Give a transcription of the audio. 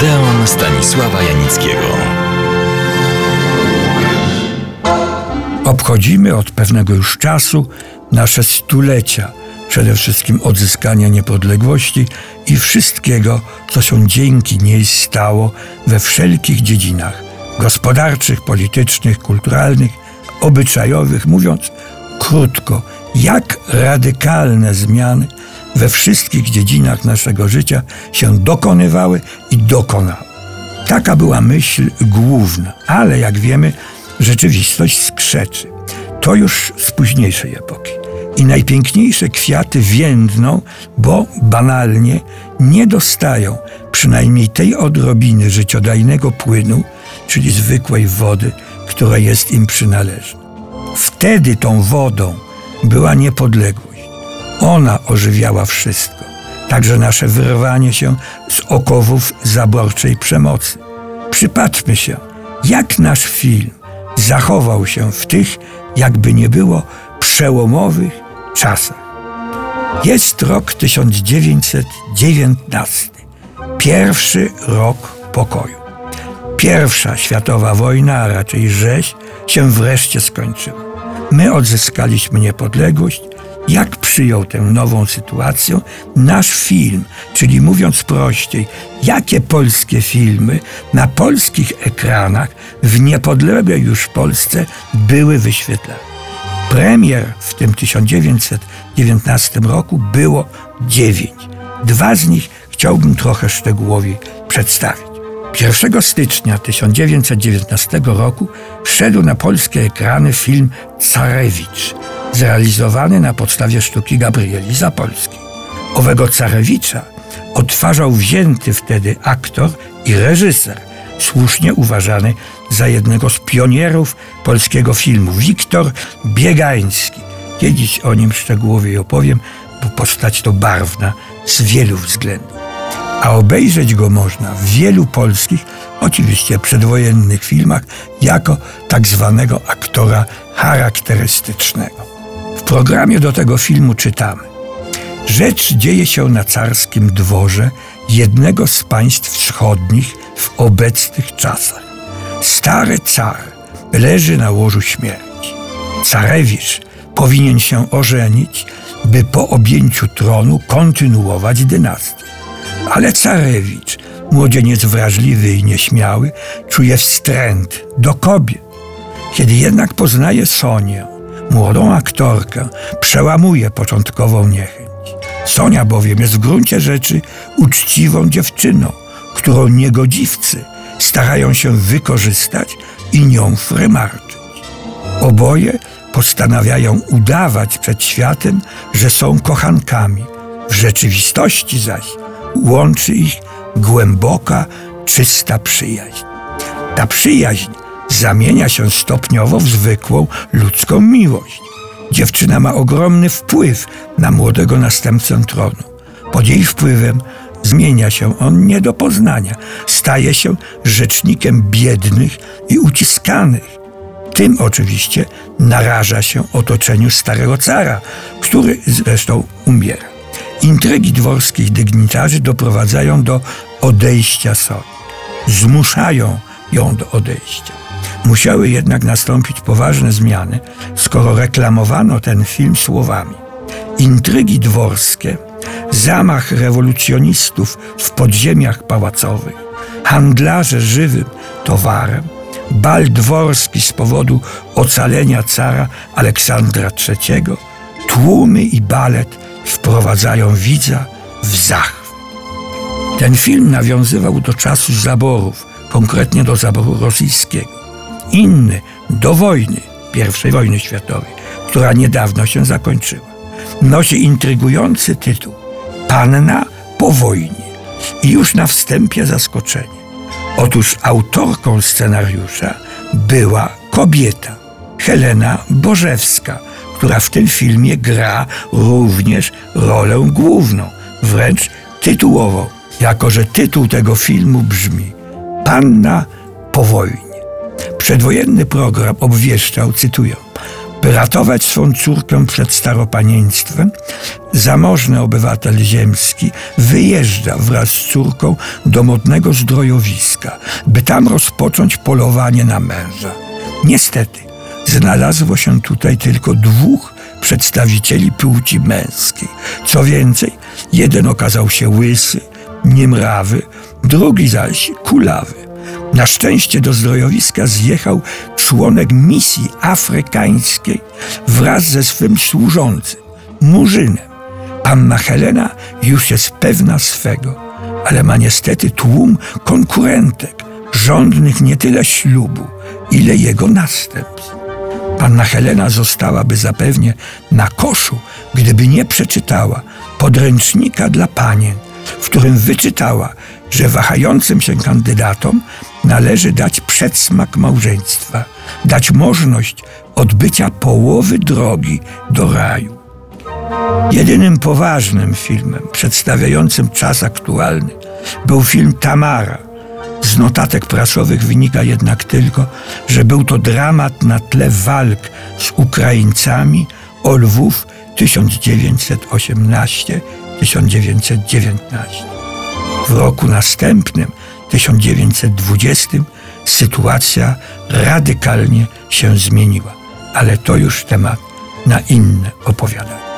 Odeon Stanisława Janickiego. Obchodzimy od pewnego już czasu nasze stulecia, przede wszystkim odzyskania niepodległości i wszystkiego, co się dzięki niej stało we wszelkich dziedzinach gospodarczych, politycznych, kulturalnych, obyczajowych, mówiąc krótko, jak radykalne zmiany we wszystkich dziedzinach naszego życia się dokonywały i dokonały. Taka była myśl główna, ale jak wiemy, rzeczywistość skrzeczy. To już z późniejszej epoki. I najpiękniejsze kwiaty więdną, bo banalnie nie dostają przynajmniej tej odrobiny życiodajnego płynu, czyli zwykłej wody, która jest im przynależna. Wtedy tą wodą była niepodległość. Ona ożywiała wszystko, także nasze wyrwanie się z okowów zaborczej przemocy. Przypatrzmy się, jak nasz film zachował się w tych, jakby nie było, przełomowych czasach. Jest rok 1919, pierwszy rok pokoju. Pierwsza światowa wojna, a raczej rzeź, się wreszcie skończyła. My odzyskaliśmy niepodległość. Jak przyjął tę nową sytuację nasz film, czyli mówiąc prościej, jakie polskie filmy na polskich ekranach w niepodległej już Polsce były wyświetlane. Premier w tym 1919 roku było dziewięć. Dwa z nich chciałbym trochę szczegółowiej przedstawić. 1 stycznia 1919 roku wszedł na polskie ekrany film Carewicz, zrealizowany na podstawie sztuki Gabrieli Zapolskiej. Owego Carewicza odtwarzał wzięty wtedy aktor i reżyser, słusznie uważany za jednego z pionierów polskiego filmu, Wiktor Biegański. Kiedyś o nim szczegółowiej opowiem, bo postać to barwna z wielu względów a obejrzeć go można w wielu polskich, oczywiście przedwojennych filmach, jako tak zwanego aktora charakterystycznego. W programie do tego filmu czytamy: Rzecz dzieje się na carskim dworze jednego z państw wschodnich w obecnych czasach. Stary car leży na łożu śmierci. Carewicz powinien się ożenić, by po objęciu tronu kontynuować dynastię. Ale Carewicz, młodzieniec wrażliwy i nieśmiały, czuje wstręt do kobiet. Kiedy jednak poznaje Sonię, młodą aktorkę, przełamuje początkową niechęć. Sonia bowiem jest w gruncie rzeczy uczciwą dziewczyną, którą niegodziwcy starają się wykorzystać i nią frymarczyć. Oboje postanawiają udawać przed światem, że są kochankami. W rzeczywistości zaś łączy ich głęboka, czysta przyjaźń. Ta przyjaźń zamienia się stopniowo w zwykłą ludzką miłość. Dziewczyna ma ogromny wpływ na młodego następcę tronu. Pod jej wpływem zmienia się on nie do poznania. Staje się rzecznikiem biednych i uciskanych. Tym oczywiście naraża się otoczeniu starego cara, który zresztą umiera. Intrygi dworskich dygnitarzy doprowadzają do odejścia Soni. Zmuszają ją do odejścia. Musiały jednak nastąpić poważne zmiany, skoro reklamowano ten film słowami. Intrygi dworskie, zamach rewolucjonistów w podziemiach pałacowych, handlarze żywym towarem, bal dworski z powodu ocalenia cara Aleksandra III, tłumy i balet wprowadzają widza w zachwyt. Ten film nawiązywał do czasu zaborów, konkretnie do zaboru rosyjskiego. Inny do wojny, I wojny światowej, która niedawno się zakończyła. Nosi intrygujący tytuł Panna po wojnie. I już na wstępie zaskoczenie. Otóż autorką scenariusza była kobieta, Helena Bożewska, która w tym filmie gra również rolę główną, wręcz tytułową, jako że tytuł tego filmu brzmi Panna po wojnie. Przedwojenny program obwieszczał, cytuję, By ratować swą córkę przed staropanieństwem, zamożny obywatel ziemski wyjeżdża wraz z córką do modnego zdrojowiska, by tam rozpocząć polowanie na męża. Niestety, znalazło się tutaj tylko dwóch przedstawicieli płci męskiej. Co więcej, jeden okazał się łysy, niemrawy, drugi zaś kulawy. Na szczęście do zdrojowiska zjechał członek misji afrykańskiej wraz ze swym służącym, murzynem. Panna Helena już jest pewna swego, ale ma niestety tłum konkurentek, żądnych nie tyle ślubu, ile jego następstw. Panna Helena zostałaby zapewnie na koszu, gdyby nie przeczytała podręcznika dla panien, w którym wyczytała, że wahającym się kandydatom należy dać przedsmak małżeństwa, dać możliwość odbycia połowy drogi do raju. Jedynym poważnym filmem przedstawiającym czas aktualny był film Tamara. Z notatek prasowych wynika jednak tylko, że był to dramat na tle walk z Ukraińcami o Lwów 1918-1919. W roku następnym, 1920, sytuacja radykalnie się zmieniła, ale to już temat na inne opowiadanie.